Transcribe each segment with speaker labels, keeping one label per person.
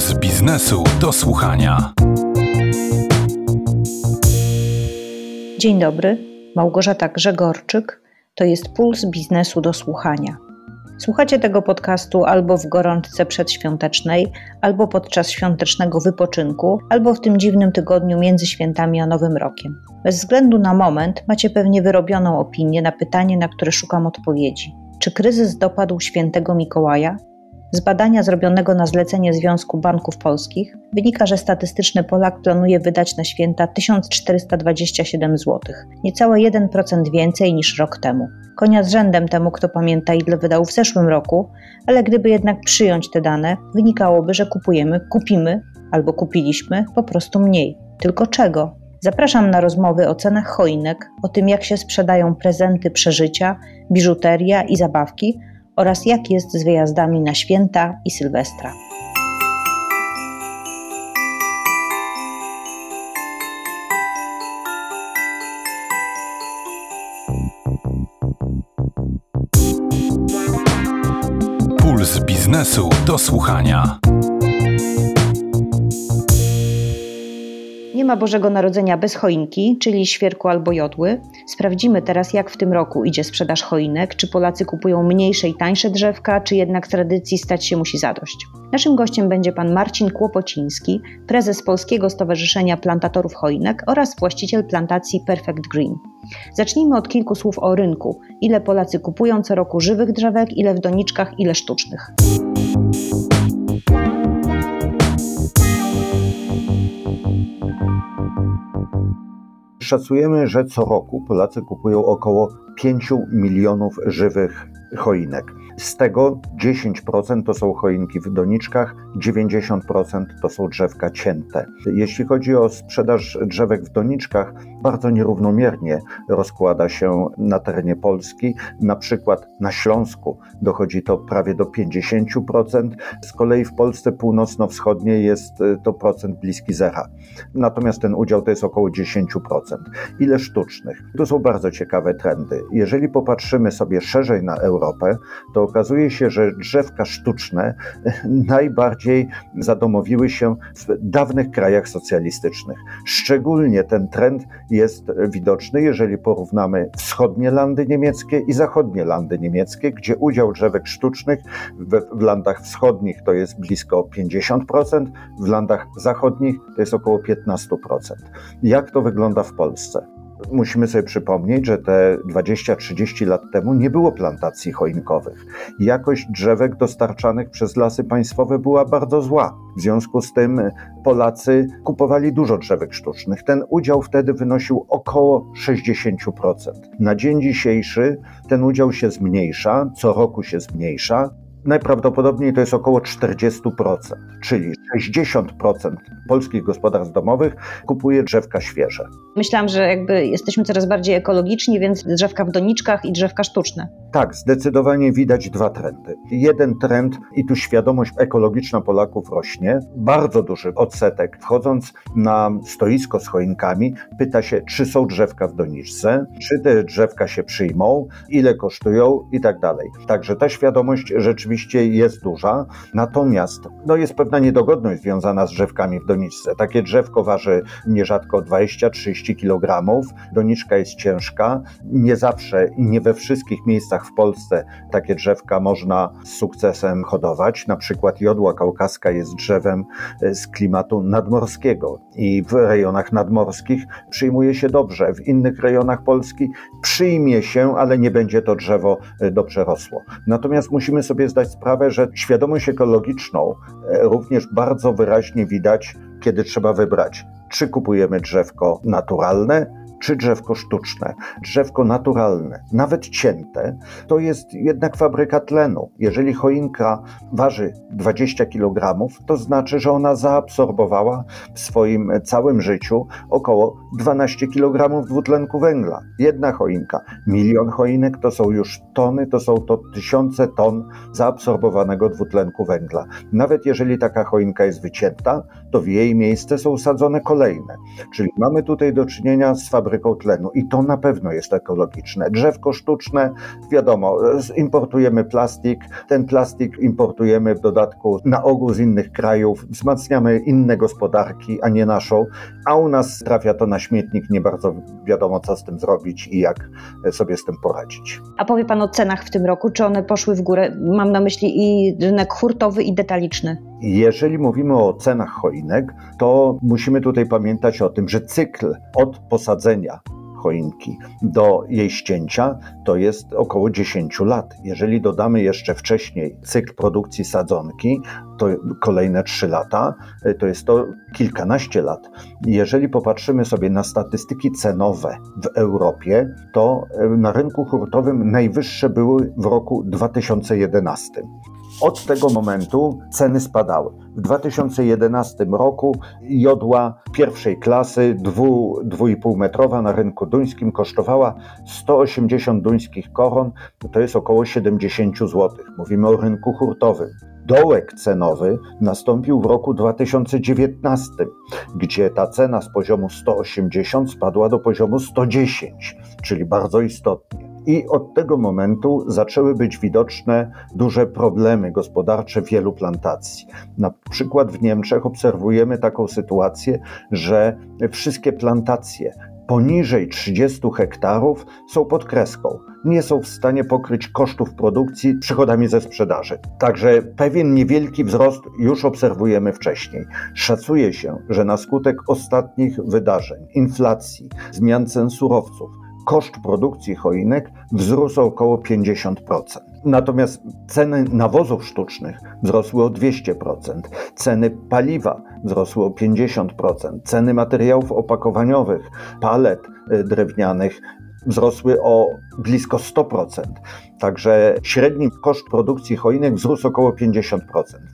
Speaker 1: Puls biznesu do słuchania.
Speaker 2: Dzień dobry, Małgorzata Grzegorczyk. To jest Puls biznesu do słuchania. Słuchacie tego podcastu albo w gorączce przedświątecznej, albo podczas świątecznego wypoczynku, albo w tym dziwnym tygodniu między świętami a Nowym Rokiem. Bez względu na moment macie pewnie wyrobioną opinię na pytanie, na które szukam odpowiedzi. Czy kryzys dopadł świętego Mikołaja? Z badania zrobionego na zlecenie Związku Banków Polskich wynika, że statystyczny Polak planuje wydać na święta 1427 zł, niecałe 1% więcej niż rok temu. Konia z rzędem temu, kto pamięta, ile wydał w zeszłym roku, ale gdyby jednak przyjąć te dane, wynikałoby, że kupujemy, kupimy albo kupiliśmy po prostu mniej. Tylko czego? Zapraszam na rozmowy o cenach choinek, o tym jak się sprzedają prezenty przeżycia, biżuteria i zabawki oraz jak jest z wyjazdami na święta i Sylwestra.
Speaker 1: Puls biznesu do słuchania.
Speaker 2: Ma Bożego Narodzenia bez choinki, czyli świerku albo jodły. Sprawdzimy teraz, jak w tym roku idzie sprzedaż choinek, czy Polacy kupują mniejsze i tańsze drzewka, czy jednak tradycji stać się musi zadość. Naszym gościem będzie pan Marcin Kłopociński, prezes Polskiego Stowarzyszenia Plantatorów Choinek oraz właściciel plantacji Perfect Green. Zacznijmy od kilku słów o rynku. Ile Polacy kupują co roku żywych drzewek, ile w doniczkach, ile sztucznych.
Speaker 3: Szacujemy, że co roku Polacy kupują około 5 milionów żywych choinek. Z tego 10% to są choinki w doniczkach, 90% to są drzewka cięte. Jeśli chodzi o sprzedaż drzewek w doniczkach, bardzo nierównomiernie rozkłada się na terenie Polski. Na przykład na Śląsku dochodzi to prawie do 50%, z kolei w Polsce północno-wschodniej jest to procent bliski zera. Natomiast ten udział to jest około 10%. Ile sztucznych? Tu są bardzo ciekawe trendy. Jeżeli popatrzymy sobie szerzej na Europę, to okazuje się, że drzewka sztuczne najbardziej zadomowiły się w dawnych krajach socjalistycznych. Szczególnie ten trend jest widoczny, jeżeli porównamy wschodnie landy niemieckie i zachodnie landy niemieckie, gdzie udział drzewek sztucznych w, w landach wschodnich to jest blisko 50%, w landach zachodnich to jest około 15%. Jak to wygląda w Polsce? Musimy sobie przypomnieć, że te 20-30 lat temu nie było plantacji choinkowych. Jakość drzewek dostarczanych przez lasy państwowe była bardzo zła. W związku z tym Polacy kupowali dużo drzewek sztucznych. Ten udział wtedy wynosił około 60%. Na dzień dzisiejszy ten udział się zmniejsza, co roku się zmniejsza. Najprawdopodobniej to jest około 40%, czyli 60% polskich gospodarstw domowych kupuje drzewka świeże.
Speaker 2: Myślałam, że jakby jesteśmy coraz bardziej ekologiczni, więc drzewka w doniczkach i drzewka sztuczne.
Speaker 3: Tak, zdecydowanie widać dwa trendy. Jeden trend i tu świadomość ekologiczna Polaków rośnie. Bardzo duży odsetek wchodząc na stoisko z choinkami pyta się, czy są drzewka w doniczce, czy te drzewka się przyjmą, ile kosztują i tak dalej. Także ta świadomość rzeczywiście jest duża. Natomiast no, jest pewna niedogodność związana z drzewkami w doniczce. Takie drzewko waży nierzadko 20-30 kg. Doniczka jest ciężka. Nie zawsze i nie we wszystkich miejscach w Polsce takie drzewka można z sukcesem hodować. Na przykład jodła kaukaska jest drzewem z klimatu nadmorskiego i w rejonach nadmorskich przyjmuje się dobrze. W innych rejonach Polski przyjmie się, ale nie będzie to drzewo dobrze rosło. Natomiast musimy sobie zdać sprawę, że świadomość ekologiczną również bardzo wyraźnie widać, kiedy trzeba wybrać, czy kupujemy drzewko naturalne, czy drzewko sztuczne. Drzewko naturalne, nawet cięte, to jest jednak fabryka tlenu. Jeżeli choinka waży 20 kg, to znaczy, że ona zaabsorbowała w swoim całym życiu około 12 kg dwutlenku węgla. Jedna choinka, milion choinek to są już tony, to są to tysiące ton zaabsorbowanego dwutlenku węgla. Nawet jeżeli taka choinka jest wycięta, to w jej miejsce są sadzone kolejne. Czyli mamy tutaj do czynienia z fabryką fabryką tlenu i to na pewno jest ekologiczne. Drzewko sztuczne, wiadomo, importujemy plastik, ten plastik importujemy w dodatku na ogół z innych krajów, wzmacniamy inne gospodarki, a nie naszą, a u nas trafia to na śmietnik, nie bardzo wiadomo co z tym zrobić i jak sobie z tym poradzić.
Speaker 2: A powie Pan o cenach w tym roku, czy one poszły w górę? Mam na myśli i rynek hurtowy i detaliczny.
Speaker 3: Jeżeli mówimy o cenach choinek, to musimy tutaj pamiętać o tym, że cykl od posadzenia choinki do jej ścięcia to jest około 10 lat. Jeżeli dodamy jeszcze wcześniej cykl produkcji sadzonki, to kolejne 3 lata, to jest to kilkanaście lat. Jeżeli popatrzymy sobie na statystyki cenowe w Europie, to na rynku hurtowym najwyższe były w roku 2011. Od tego momentu ceny spadały. W 2011 roku jodła pierwszej klasy, 2,5 metrowa na rynku duńskim kosztowała 180 duńskich koron, to jest około 70 zł. Mówimy o rynku hurtowym. Dołek cenowy nastąpił w roku 2019, gdzie ta cena z poziomu 180 spadła do poziomu 110, czyli bardzo istotnie. I od tego momentu zaczęły być widoczne duże problemy gospodarcze wielu plantacji. Na przykład w Niemczech obserwujemy taką sytuację, że wszystkie plantacje poniżej 30 hektarów są pod kreską. Nie są w stanie pokryć kosztów produkcji przychodami ze sprzedaży. Także pewien niewielki wzrost już obserwujemy wcześniej. Szacuje się, że na skutek ostatnich wydarzeń, inflacji, zmian cen surowców, koszt produkcji choinek wzrósł około 50%. Natomiast ceny nawozów sztucznych wzrosły o 200%, ceny paliwa wzrosły o 50%, ceny materiałów opakowaniowych, palet y, drewnianych wzrosły o blisko 100%. Także średni koszt produkcji choinek wzrósł około 50%.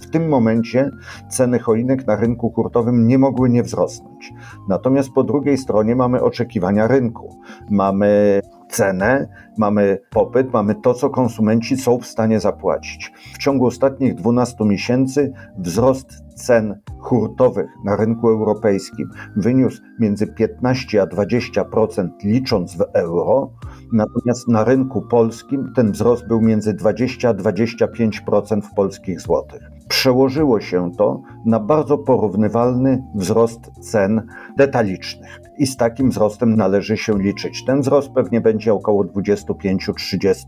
Speaker 3: W tym momencie ceny choinek na rynku hurtowym nie mogły nie wzrosnąć. Natomiast po drugiej stronie mamy oczekiwania rynku. Mamy cenę, mamy popyt, mamy to, co konsumenci są w stanie zapłacić. W ciągu ostatnich 12 miesięcy wzrost cen hurtowych na rynku europejskim wyniósł między 15 a 20% licząc w euro, natomiast na rynku polskim ten wzrost był między 20 a 25% w polskich złotych. Przełożyło się to na bardzo porównywalny wzrost cen detalicznych. I z takim wzrostem należy się liczyć. Ten wzrost pewnie będzie około 25-30%.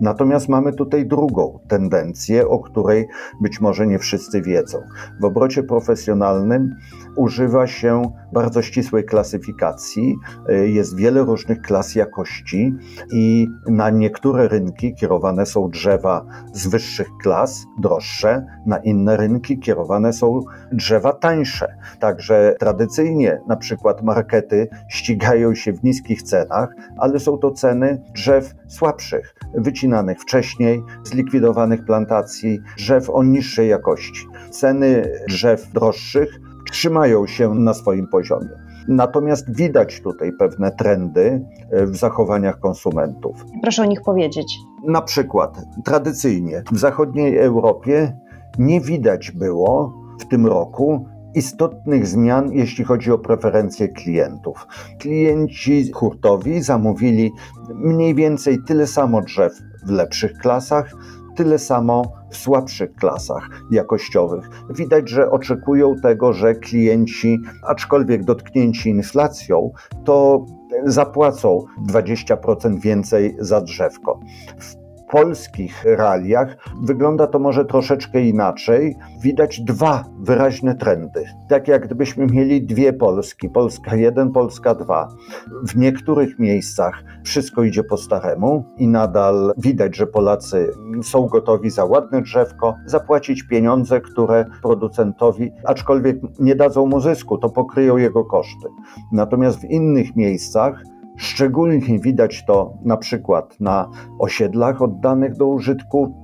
Speaker 3: Natomiast mamy tutaj drugą tendencję, o której być może nie wszyscy wiedzą. W obrocie profesjonalnym używa się bardzo ścisłej klasyfikacji. Jest wiele różnych klas jakości i na niektóre rynki kierowane są drzewa z wyższych klas, droższe, na inne rynki kierowane są drzewa tańsze. Także tradycyjnie na przykład markety ścigają się w niskich cenach, ale są to ceny drzew słabszych, wycinanych wcześniej, zlikwidowanych plantacji, drzew o niższej jakości. Ceny drzew droższych trzymają się na swoim poziomie. Natomiast widać tutaj pewne trendy e, w zachowaniach konsumentów.
Speaker 2: Proszę o nich powiedzieć.
Speaker 3: Na przykład, tradycyjnie w zachodniej Europie nie widać było w tym roku istotnych zmian, jeśli chodzi o preferencje klientów. Klienci hurtowi zamówili mniej więcej tyle samo drzew w lepszych klasach, tyle samo w słabszych klasach jakościowych. Widać, że oczekują tego, że klienci, aczkolwiek dotknięci inflacją, to zapłacą 20% więcej za drzewko. W polskich realiach wygląda to może troszeczkę inaczej. Widać dwa wyraźne trendy. Tak jak gdybyśmy mieli dwie Polski, Polska 1, Polska 2. W niektórych miejscach wszystko idzie po staremu i nadal widać, że Polacy są gotowi za ładne drzewko zapłacić pieniądze, które producentowi, aczkolwiek nie dadzą mu zysku, to pokryją jego koszty. Natomiast w innych miejscach Szczególnie widać to na przykład na osiedlach oddanych do użytku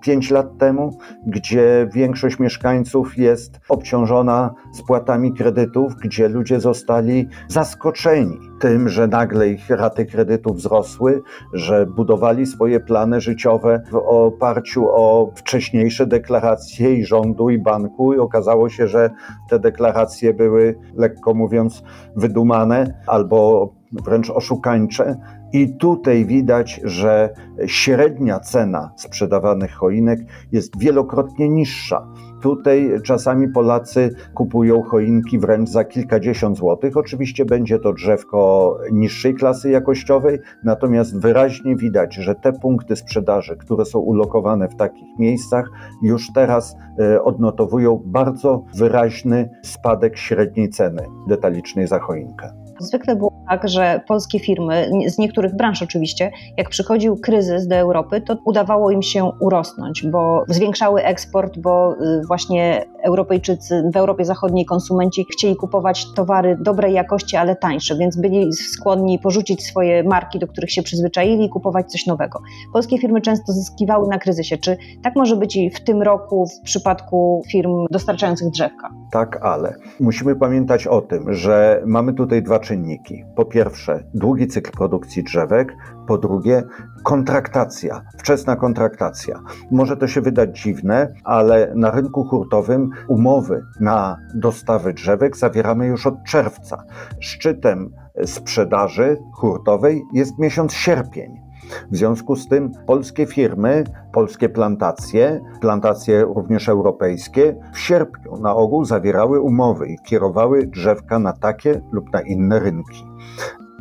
Speaker 3: 5 lat temu, gdzie większość mieszkańców jest obciążona spłatami kredytów, gdzie ludzie zostali zaskoczeni tym, że nagle ich raty kredytów wzrosły, że budowali swoje plany życiowe w oparciu o wcześniejsze deklaracje i rządu, i banku, i okazało się, że te deklaracje były, lekko mówiąc, wydumane albo wręcz oszukańcze. I tutaj widać, że średnia cena sprzedawanych choinek jest wielokrotnie niższa. Tutaj czasami Polacy kupują choinki wręcz za kilkadziesiąt złotych. Oczywiście będzie to drzewko niższej klasy jakościowej, natomiast wyraźnie widać, że te punkty sprzedaży, które są ulokowane w takich miejscach, już teraz e, odnotowują bardzo wyraźny spadek średniej ceny detalicznej za choinkę.
Speaker 2: Zwykle było tak, że polskie firmy, z niektórych branż oczywiście, jak przychodził kryzys do Europy, to udawało im się urosnąć, bo zwiększały eksport, bo y, właśnie Europejczycy, w Europie Zachodniej konsumenci chcieli kupować towary dobrej jakości, ale tańsze, więc byli skłonni porzucić swoje marki, do których się przyzwyczaili i kupować coś nowego. Polskie firmy często zyskiwały na kryzysie. Czy tak może być i w tym roku w przypadku firm dostarczających drzewka?
Speaker 3: Tak, ale musimy pamiętać o tym, że mamy tutaj dwa czynniki. Po pierwsze, długi cykl produkcji drzewek, po drugie, kontraktacja, wczesna kontraktacja. Może to się wydać dziwne, ale na rynku hurtowym umowy na dostawy drzewek zawieramy już od czerwca. Szczytem sprzedaży hurtowej jest miesiąc sierpień. W związku z tym polskie firmy, polskie plantacje, plantacje również europejskie, w sierpniu na ogół zawierały umowy i kierowały drzewka na takie lub na inne rynki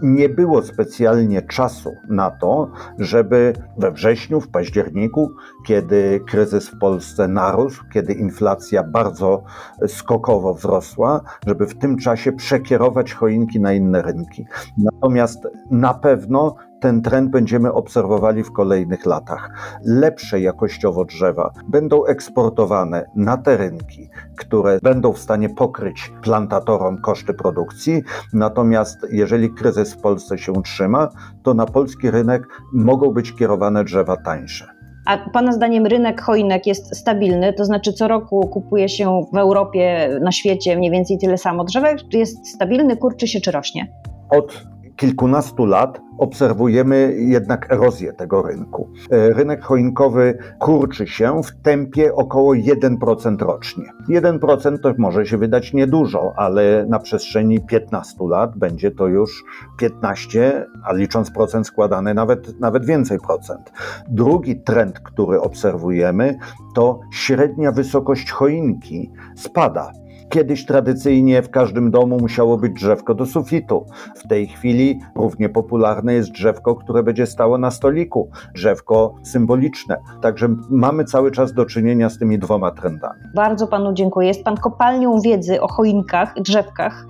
Speaker 3: nie było specjalnie czasu na to, żeby we wrześniu, w październiku, kiedy kryzys w Polsce narósł, kiedy inflacja bardzo skokowo wzrosła, żeby w tym czasie przekierować choinki na inne rynki. Natomiast na pewno ten trend będziemy obserwowali w kolejnych latach. Lepsze jakościowo drzewa będą eksportowane na te rynki, które będą w stanie pokryć plantatorom koszty produkcji. Natomiast jeżeli kryzys w Polsce się utrzyma, to na polski rynek mogą być kierowane drzewa tańsze.
Speaker 2: A Pana zdaniem rynek choinek jest stabilny? To znaczy, co roku kupuje się w Europie, na świecie mniej więcej tyle samo drzewek? Czy jest stabilny, kurczy się czy rośnie?
Speaker 3: Od kilkunastu lat obserwujemy jednak erozję tego rynku. E, rynek choinkowy kurczy się w tempie około 1% rocznie. 1% to może się wydać niedużo, ale na przestrzeni 15 lat będzie to już 15, a licząc procent składany nawet, nawet więcej procent. Drugi trend, który obserwujemy, to średnia wysokość choinki spada. Kiedyś tradycyjnie w każdym domu musiało być drzewko do sufitu. W tej chwili równie popularne jest drzewko, które będzie stało na stoliku, drzewko symboliczne. Także mamy cały czas do czynienia z tymi dwoma trendami.
Speaker 2: Bardzo panu dziękuję. Jest pan kopalnią wiedzy o choinkach, drzewkach.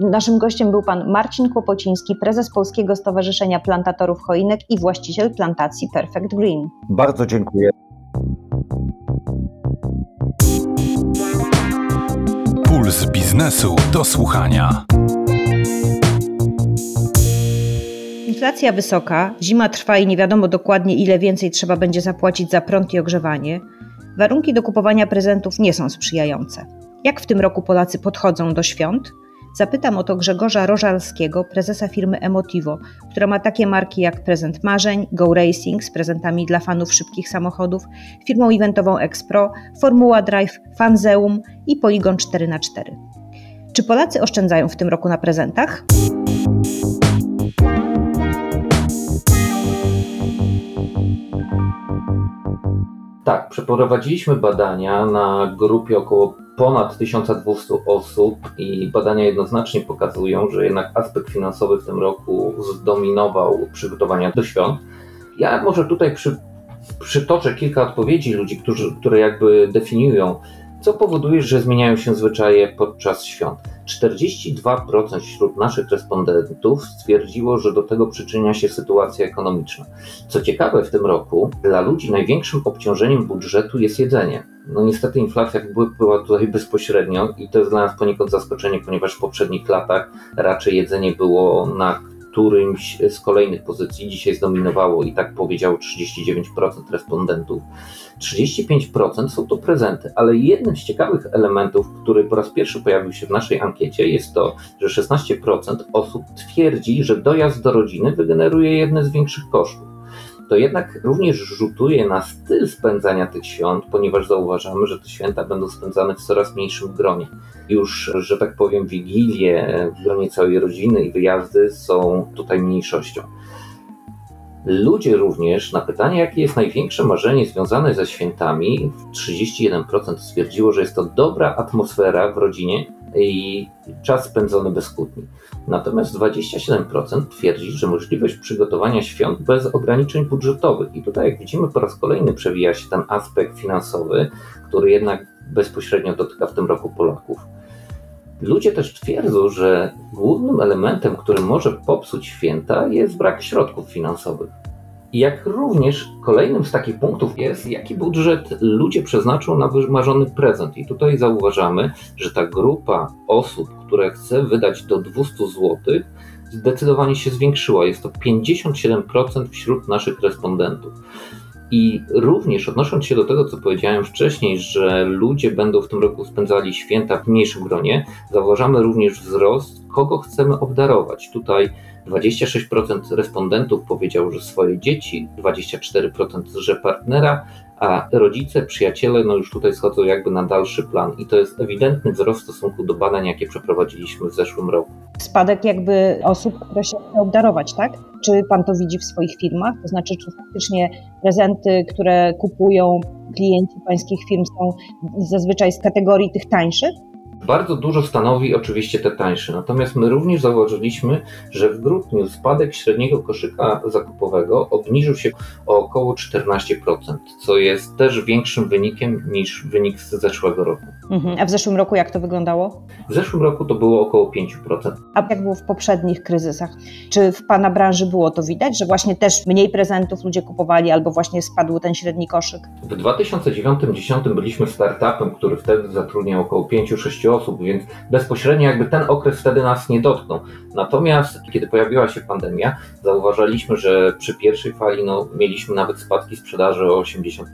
Speaker 2: Naszym gościem był pan Marcin Kłopociński, prezes Polskiego Stowarzyszenia Plantatorów Choinek i właściciel plantacji Perfect Green.
Speaker 3: Bardzo dziękuję.
Speaker 1: Puls biznesu do słuchania.
Speaker 2: Inflacja wysoka, zima trwa i nie wiadomo dokładnie ile więcej trzeba będzie zapłacić za prąd i ogrzewanie. Warunki do kupowania prezentów nie są sprzyjające. Jak w tym roku Polacy podchodzą do świąt? Zapytam o to Grzegorza Rożalskiego, prezesa firmy Emotivo, która ma takie marki jak Prezent Marzeń, Go Racing z prezentami dla fanów szybkich samochodów, firmą eventową Expro, Formuła Drive, Fanzeum i Polygon 4x4. Czy Polacy oszczędzają w tym roku na prezentach?
Speaker 4: Tak, przeprowadziliśmy badania na grupie około ponad 1200 osób i badania jednoznacznie pokazują, że jednak aspekt finansowy w tym roku zdominował przygotowania do świąt. Ja może tutaj przy, przytoczę kilka odpowiedzi ludzi, którzy, które jakby definiują, co powoduje, że zmieniają się zwyczaje podczas świąt. 42% wśród naszych respondentów stwierdziło, że do tego przyczynia się sytuacja ekonomiczna. Co ciekawe, w tym roku dla ludzi największym obciążeniem budżetu jest jedzenie. No niestety inflacja była tutaj bezpośrednio i to jest dla nas poniekąd zaskoczenie, ponieważ w poprzednich latach raczej jedzenie było na którymś z kolejnych pozycji. Dzisiaj zdominowało i tak powiedziało 39% respondentów. 35% są to prezenty, ale jednym z ciekawych elementów, który po raz pierwszy pojawił się w naszej ankiecie, jest to, że 16% osób twierdzi, że dojazd do rodziny wygeneruje jedne z większych kosztów to jednak również rzutuje na styl spędzania tych świąt, ponieważ zauważamy, że te święta będą spędzane w coraz mniejszym gronie. Już, że tak powiem, wigilie w gronie całej rodziny i wyjazdy są tutaj mniejszością. Ludzie również na pytanie, jakie jest największe marzenie związane ze świętami, 31% stwierdziło, że jest to dobra atmosfera w rodzinie i czas spędzony bez kłótni. Natomiast 27% twierdzi, że możliwość przygotowania świąt bez ograniczeń budżetowych. I tutaj, jak widzimy, po raz kolejny przewija się ten aspekt finansowy, który jednak bezpośrednio dotyka w tym roku Polaków. Ludzie też twierdzą, że głównym elementem, który może popsuć święta, jest brak środków finansowych. Jak również kolejnym z takich punktów jest, jaki budżet ludzie przeznaczą na wymarzony prezent. I tutaj zauważamy, że ta grupa osób, które chce wydać do 200 zł, zdecydowanie się zwiększyła. Jest to 57% wśród naszych respondentów. I również odnosząc się do tego, co powiedziałem wcześniej, że ludzie będą w tym roku spędzali święta w mniejszym gronie, zauważamy również wzrost, kogo chcemy obdarować. Tutaj 26% respondentów powiedział, że swoje dzieci, 24% że partnera, a rodzice, przyjaciele, no już tutaj schodzą jakby na dalszy plan i to jest ewidentny wzrost w stosunku do badań, jakie przeprowadziliśmy w zeszłym roku.
Speaker 2: Spadek jakby osób, które się chce obdarować, tak? Czy pan to widzi w swoich firmach? To znaczy, czy faktycznie prezenty, które kupują klienci pańskich firm są zazwyczaj z kategorii tych tańszych?
Speaker 4: Bardzo dużo stanowi oczywiście te tańsze, natomiast my również zauważyliśmy, że w grudniu spadek średniego koszyka zakupowego obniżył się o około 14%, co jest też większym wynikiem niż wynik z zeszłego roku.
Speaker 2: Mhm. A w zeszłym roku jak to wyglądało?
Speaker 4: W zeszłym roku to było około 5%.
Speaker 2: A jak było w poprzednich kryzysach? Czy w Pana branży było to widać, że właśnie też mniej prezentów ludzie kupowali albo właśnie spadł ten średni koszyk?
Speaker 4: W 2009-2010 byliśmy startupem, który wtedy zatrudniał około 5-6 osób, więc bezpośrednio jakby ten okres wtedy nas nie dotknął. Natomiast kiedy pojawiła się pandemia, zauważaliśmy, że przy pierwszej fali no, mieliśmy nawet spadki sprzedaży o 80%.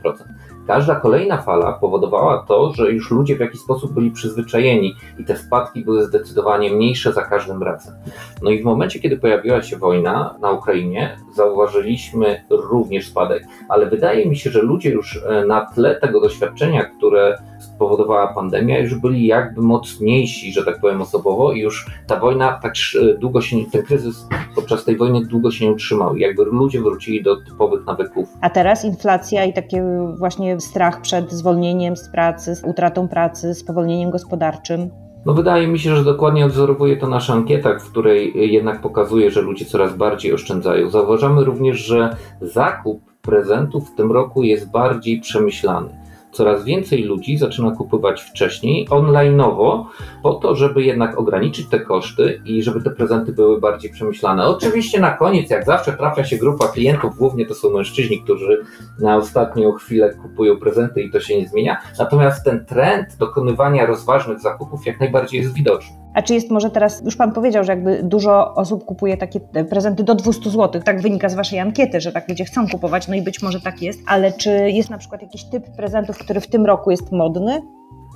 Speaker 4: Każda kolejna fala powodowała to, że już ludzie w jakiś sposób byli przyzwyczajeni i te spadki były zdecydowanie mniejsze za każdym razem. No i w momencie, kiedy pojawiła się wojna na Ukrainie, zauważyliśmy również spadek, ale wydaje mi się, że ludzie już e, na tle tego doświadczenia, które spowodowała pandemia, już byli jakby mocniejsi, że tak powiem osobowo i już ta wojna tak długo się, ten kryzys podczas tej wojny długo się nie utrzymał. Jakby ludzie wrócili do typowych nawyków.
Speaker 2: A teraz inflacja i takie właśnie strach przed zwolnieniem z pracy, z utratą pracy, spowolnieniem gospodarczym.
Speaker 4: No wydaje mi się, że dokładnie odwzorowuje to nasza ankieta, w której jednak pokazuje, że ludzie coraz bardziej oszczędzają. Zauważamy również, że zakup prezentów w tym roku jest bardziej przemyślany coraz więcej ludzi zaczyna kupować wcześniej, onlineowo, po to, żeby jednak ograniczyć te koszty i żeby te prezenty były bardziej przemyślane. Oczywiście na koniec, jak zawsze, trafia się grupa klientów, głównie to są mężczyźni, którzy na ostatnią chwilę kupują prezenty i to się nie zmienia. Natomiast ten trend dokonywania rozważnych zakupów jak najbardziej jest widoczny.
Speaker 2: A czy jest może teraz, już Pan powiedział, że jakby dużo osób kupuje takie prezenty do 200 zł, tak wynika z Waszej ankiety, że tak ludzie chcą kupować, no i być może tak jest, ale czy jest na przykład jakiś typ prezentów, który w tym roku jest modny?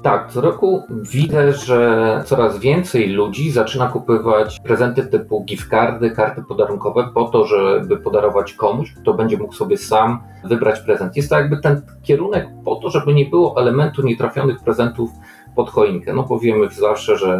Speaker 4: Tak, co roku widzę, że coraz więcej ludzi zaczyna kupować prezenty typu gift cardy, karty podarunkowe po to, żeby podarować komuś, kto będzie mógł sobie sam wybrać prezent. Jest to jakby ten kierunek po to, żeby nie było elementu nietrafionych prezentów pod choinkę. No powiemy zawsze, że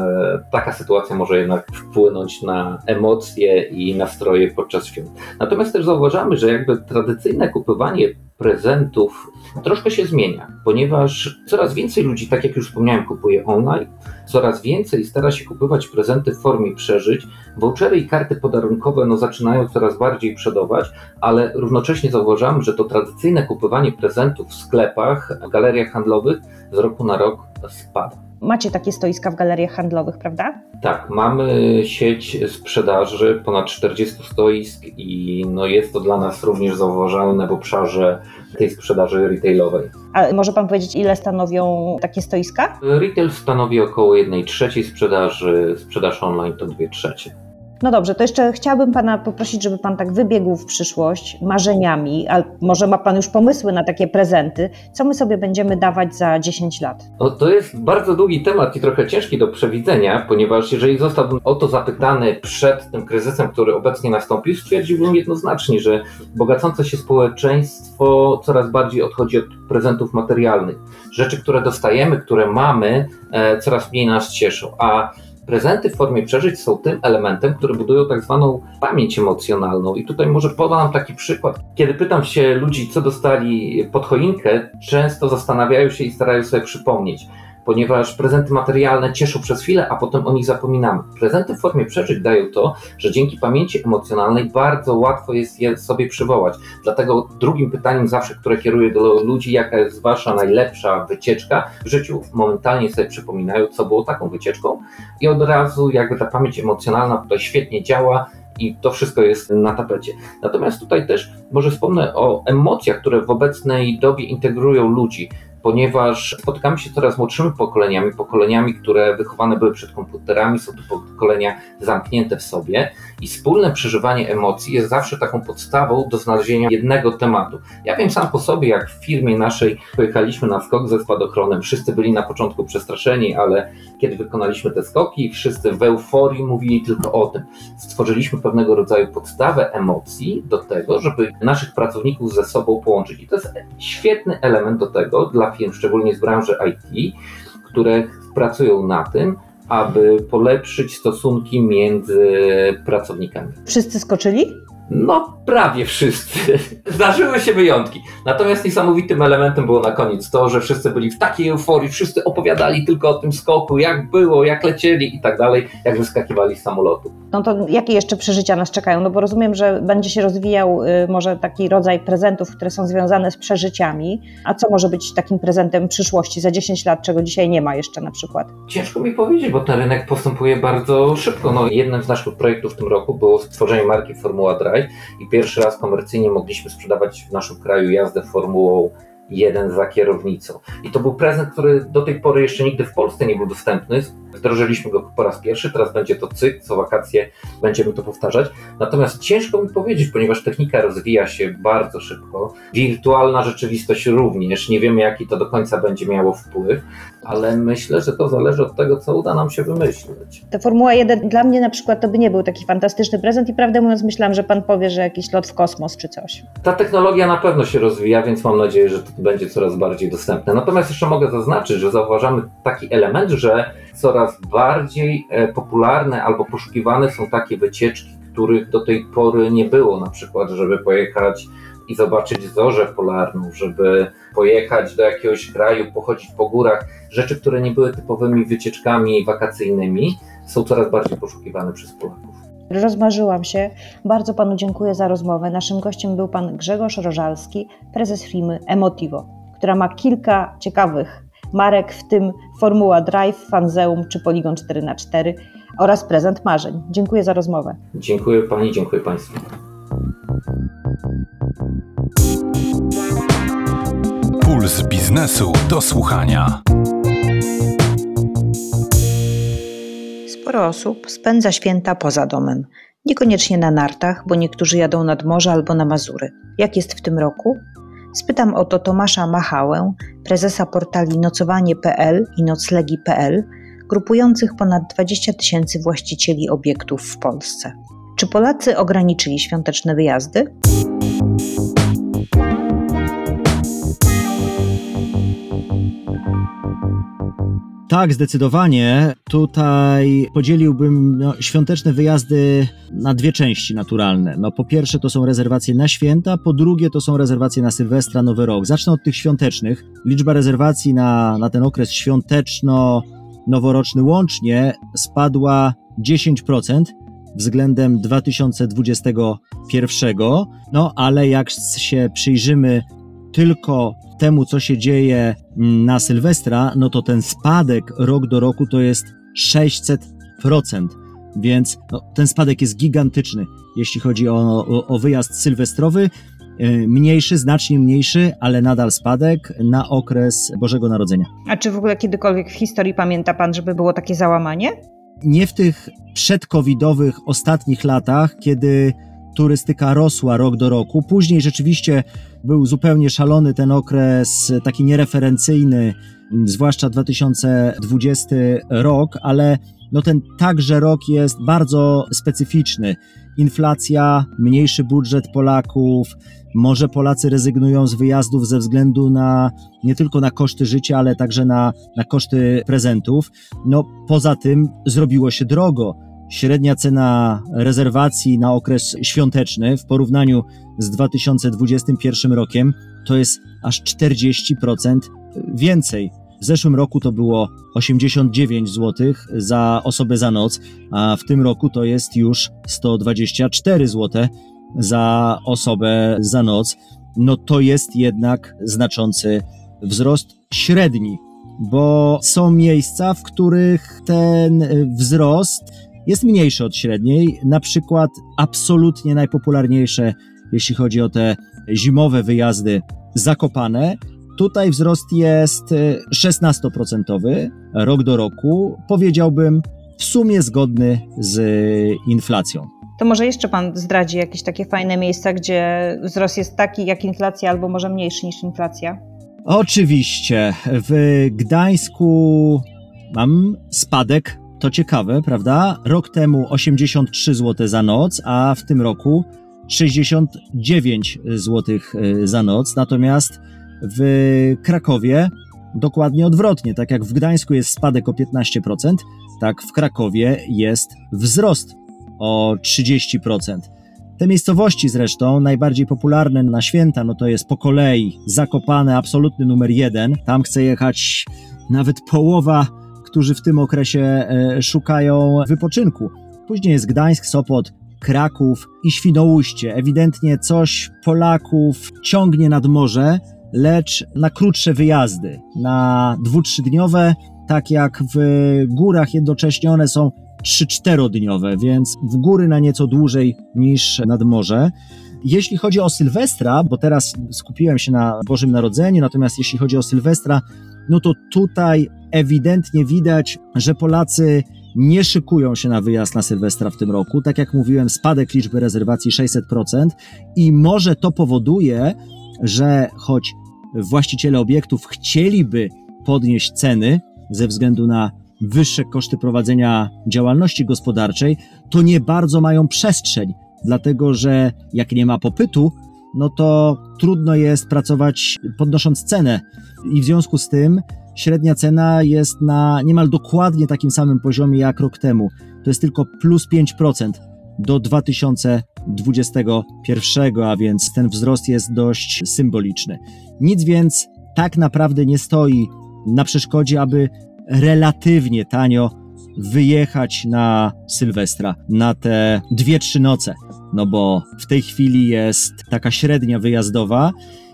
Speaker 4: taka sytuacja może jednak wpłynąć na emocje i nastroje podczas świąt. Natomiast też zauważamy, że jakby tradycyjne kupowanie prezentów troszkę się zmienia, ponieważ coraz więcej ludzi, tak jak już wspomniałem, kupuje online, coraz więcej stara się kupować prezenty w formie przeżyć. Vouchery i karty podarunkowe no, zaczynają coraz bardziej przodować, ale równocześnie zauważamy, że to tradycyjne kupowanie prezentów w sklepach, w galeriach handlowych z roku na rok spada.
Speaker 2: Macie takie stoiska w galeriach handlowych, prawda?
Speaker 4: Tak, mamy sieć sprzedaży, ponad 40 stoisk i no jest to dla nas również zauważalne w obszarze tej sprzedaży retailowej.
Speaker 2: A może Pan powiedzieć, ile stanowią takie stoiska?
Speaker 4: Retail stanowi około 1 trzeciej sprzedaży, sprzedaż online to 2 trzecie.
Speaker 2: No dobrze, to jeszcze chciałabym Pana poprosić, żeby Pan tak wybiegł w przyszłość marzeniami, a może ma Pan już pomysły na takie prezenty. Co my sobie będziemy dawać za 10 lat?
Speaker 4: To jest bardzo długi temat i trochę ciężki do przewidzenia, ponieważ jeżeli zostałbym o to zapytany przed tym kryzysem, który obecnie nastąpił, stwierdziłbym jednoznacznie, że bogacące się społeczeństwo coraz bardziej odchodzi od prezentów materialnych. Rzeczy, które dostajemy, które mamy, e, coraz mniej nas cieszą, a prezenty w formie przeżyć są tym elementem, który budują tak zwaną pamięć emocjonalną. I tutaj może podam taki przykład. Kiedy pytam się ludzi, co dostali pod choinkę, często zastanawiają się i starają sobie przypomnieć ponieważ prezenty materialne cieszą przez chwilę, a potem o nich zapominamy. Prezenty w formie przeżyć dają to, że dzięki pamięci emocjonalnej bardzo łatwo jest je sobie przywołać. Dlatego drugim pytaniem zawsze, które kieruję do ludzi, jaka jest wasza najlepsza wycieczka w życiu, momentalnie sobie przypominają, co było taką wycieczką i od razu jakby ta pamięć emocjonalna tutaj świetnie działa, i to wszystko jest na tapecie. Natomiast tutaj też może wspomnę o emocjach, które w obecnej dobie integrują ludzi ponieważ spotykamy się coraz młodszymi pokoleniami, pokoleniami, które wychowane były przed komputerami, są to pokolenia zamknięte w sobie i wspólne przeżywanie emocji jest zawsze taką podstawą do znalezienia jednego tematu. Ja wiem sam po sobie, jak w firmie naszej pojechaliśmy na skok ze spadochronem, wszyscy byli na początku przestraszeni, ale kiedy wykonaliśmy te skoki, wszyscy w euforii mówili tylko o tym. Stworzyliśmy pewnego rodzaju podstawę emocji do tego, żeby naszych pracowników ze sobą połączyć. I to jest świetny element do tego dla firm, szczególnie z branży IT, które pracują na tym, aby polepszyć stosunki między pracownikami.
Speaker 2: Wszyscy skoczyli?
Speaker 4: No, prawie wszyscy. Zdarzyły się wyjątki. Natomiast niesamowitym elementem było na koniec to, że wszyscy byli w takiej euforii, wszyscy opowiadali tylko o tym skoku, jak było, jak lecieli i tak dalej, jak wyskakiwali z samolotu.
Speaker 2: No to jakie jeszcze przeżycia nas czekają? No bo rozumiem, że będzie się rozwijał y, może taki rodzaj prezentów, które są związane z przeżyciami. A co może być takim prezentem przyszłości za 10 lat, czego dzisiaj nie ma jeszcze na przykład?
Speaker 4: Ciężko mi powiedzieć, bo ten rynek postępuje bardzo szybko. No, jednym z naszych projektów w tym roku było stworzenie marki Formuła Drive i pierwszy raz komercyjnie mogliśmy sprzedawać w naszym kraju jazdę Formułą jeden za kierownicą. I to był prezent, który do tej pory jeszcze nigdy w Polsce nie był dostępny. Wdrożyliśmy go po raz pierwszy, teraz będzie to cykl, co wakacje będziemy to powtarzać. Natomiast ciężko mi powiedzieć, ponieważ technika rozwija się bardzo szybko. Wirtualna rzeczywistość również. Nie wiemy, jaki to do końca będzie miało wpływ, ale myślę, że to zależy od tego, co uda nam się wymyślić.
Speaker 2: Ta Formuła 1 dla mnie na przykład to by nie był taki fantastyczny prezent i prawdę mówiąc myślałam, że pan powie, że jakiś lot w kosmos czy coś.
Speaker 4: Ta technologia na pewno się rozwija, więc mam nadzieję, że to będzie coraz bardziej dostępne. Natomiast jeszcze mogę zaznaczyć, że zauważamy taki element, że coraz bardziej e, popularne albo poszukiwane są takie wycieczki, których do tej pory nie było, na przykład, żeby pojechać i zobaczyć zorzę polarną, żeby pojechać do jakiegoś kraju, pochodzić po górach. Rzeczy, które nie były typowymi wycieczkami wakacyjnymi, są coraz bardziej poszukiwane przez Polaków.
Speaker 2: Rozmarzyłam się. Bardzo panu dziękuję za rozmowę. Naszym gościem był pan Grzegorz Rożalski, prezes firmy Emotivo, która ma kilka ciekawych marek, w tym Formuła Drive, Fanzeum czy Poligon 4x4 oraz prezent marzeń. Dziękuję za rozmowę.
Speaker 4: Dziękuję pani, dziękuję państwu.
Speaker 1: Puls biznesu do słuchania.
Speaker 2: Sporo osób spędza święta poza domem. Niekoniecznie na nartach, bo niektórzy jadą nad morze albo na Mazury. Jak jest w tym roku? Spytam o to Tomasza Machałę, prezesa portali nocowanie.pl i noclegi.pl, grupujących ponad 20 tysięcy właścicieli obiektów w Polsce. Czy Polacy ograniczyli świąteczne wyjazdy?
Speaker 5: Tak, zdecydowanie. Tutaj podzieliłbym no, świąteczne wyjazdy na dwie części naturalne. No, po pierwsze to są rezerwacje na święta, po drugie to są rezerwacje na Sylwestra, Nowy Rok. Zacznę od tych świątecznych. Liczba rezerwacji na, na ten okres świąteczno-noworoczny łącznie spadła 10% względem 2021. No, ale jak się przyjrzymy tylko temu, co się dzieje na Sylwestra, no to ten spadek rok do roku to jest 600%. Więc no, ten spadek jest gigantyczny, jeśli chodzi o, o, o wyjazd sylwestrowy. Mniejszy, znacznie mniejszy, ale nadal spadek na okres Bożego Narodzenia.
Speaker 2: A czy w ogóle kiedykolwiek w historii pamięta Pan, żeby było takie załamanie?
Speaker 5: nie w tych przedcovidowych ostatnich latach, kiedy turystyka rosła rok do roku. Później rzeczywiście był zupełnie szalony ten okres, taki niereferencyjny, zwłaszcza 2020 rok, ale no ten także rok jest bardzo specyficzny. Inflacja, mniejszy budżet Polaków, może Polacy rezygnują z wyjazdów ze względu na nie tylko na koszty życia, ale także na, na koszty prezentów. No poza tym zrobiło się drogo. Średnia cena rezerwacji na okres świąteczny w porównaniu z 2021 rokiem to jest aż 40% więcej. W zeszłym roku to było 89 zł za osobę za noc, a w tym roku to jest już 124 zł za osobę za noc. No to jest jednak znaczący wzrost średni, bo są miejsca, w których ten wzrost jest mniejszy od średniej. Na przykład absolutnie najpopularniejsze, jeśli chodzi o te zimowe wyjazdy zakopane. Tutaj wzrost jest 16% rok do roku. Powiedziałbym w sumie zgodny z inflacją.
Speaker 2: To może jeszcze Pan zdradzi jakieś takie fajne miejsca, gdzie wzrost jest taki jak inflacja, albo może mniejszy niż inflacja?
Speaker 5: Oczywiście. W Gdańsku mam spadek to ciekawe, prawda? Rok temu 83 zł za noc, a w tym roku 69 zł y, za noc. Natomiast w Krakowie dokładnie odwrotnie. Tak jak w Gdańsku jest spadek o 15%, tak w Krakowie jest wzrost o 30%. Te miejscowości zresztą, najbardziej popularne na święta, no to jest po kolei Zakopane, absolutny numer jeden. Tam chce jechać nawet połowa którzy w tym okresie e, szukają wypoczynku. Później jest Gdańsk, Sopot, Kraków i Świnoujście. Ewidentnie coś Polaków ciągnie nad morze, lecz na krótsze wyjazdy, na dwu, trzydniowe, tak jak w górach jednocześnie one są 3-4 dniowe, więc w góry na nieco dłużej niż nad morze. Jeśli chodzi o Sylwestra, bo teraz skupiłem się na Bożym Narodzeniu, natomiast jeśli chodzi o Sylwestra, no to tutaj ewidentnie widać, że Polacy nie szykują się na wyjazd na Sylwestra w tym roku. Tak jak mówiłem, spadek liczby rezerwacji 600% i może to powoduje, że choć właściciele obiektów chcieliby podnieść ceny ze względu na wyższe koszty prowadzenia działalności gospodarczej, to nie bardzo mają przestrzeń, dlatego że jak nie ma popytu, no to trudno jest pracować podnosząc cenę. I w związku z tym średnia cena jest na niemal dokładnie takim samym poziomie jak rok temu. To jest tylko plus 5% do 2021, a więc ten wzrost jest dość symboliczny. Nic więc tak naprawdę nie stoi na przeszkodzie, aby relatywnie tanio wyjechać na Sylwestra, na te dwie, trzy noce. No bo w tej chwili jest taka średnia wyjazdowa.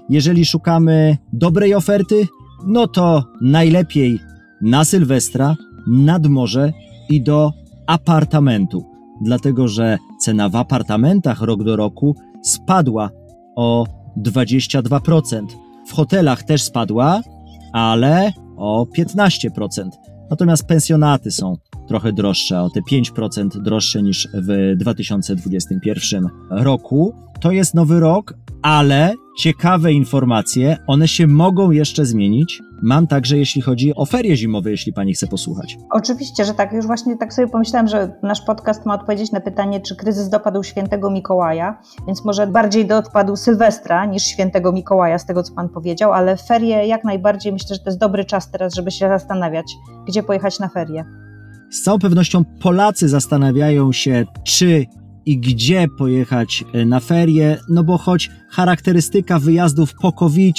Speaker 5: Jeżeli szukamy dobrej oferty, no to najlepiej na Sylwestra, nad morze i do apartamentu, dlatego że cena w apartamentach rok do roku spadła o 22%. W hotelach też spadła, ale o 15%. Natomiast pensjonaty są trochę droższe, o te 5% droższe niż w 2021 roku. To jest nowy rok, ale ciekawe informacje, one się mogą jeszcze zmienić. Mam także, jeśli chodzi o ferie zimowe, jeśli pani chce posłuchać.
Speaker 2: Oczywiście, że tak. Już właśnie tak sobie pomyślałem, że nasz podcast ma odpowiedzieć na pytanie, czy kryzys dopadł świętego Mikołaja, więc może bardziej dopadł Sylwestra niż świętego Mikołaja, z tego co pan powiedział, ale ferie jak najbardziej myślę, że to jest dobry czas teraz, żeby się zastanawiać, gdzie pojechać na ferie.
Speaker 5: Z całą pewnością Polacy zastanawiają się, czy i gdzie pojechać e, na ferie, no bo choć charakterystyka wyjazdów po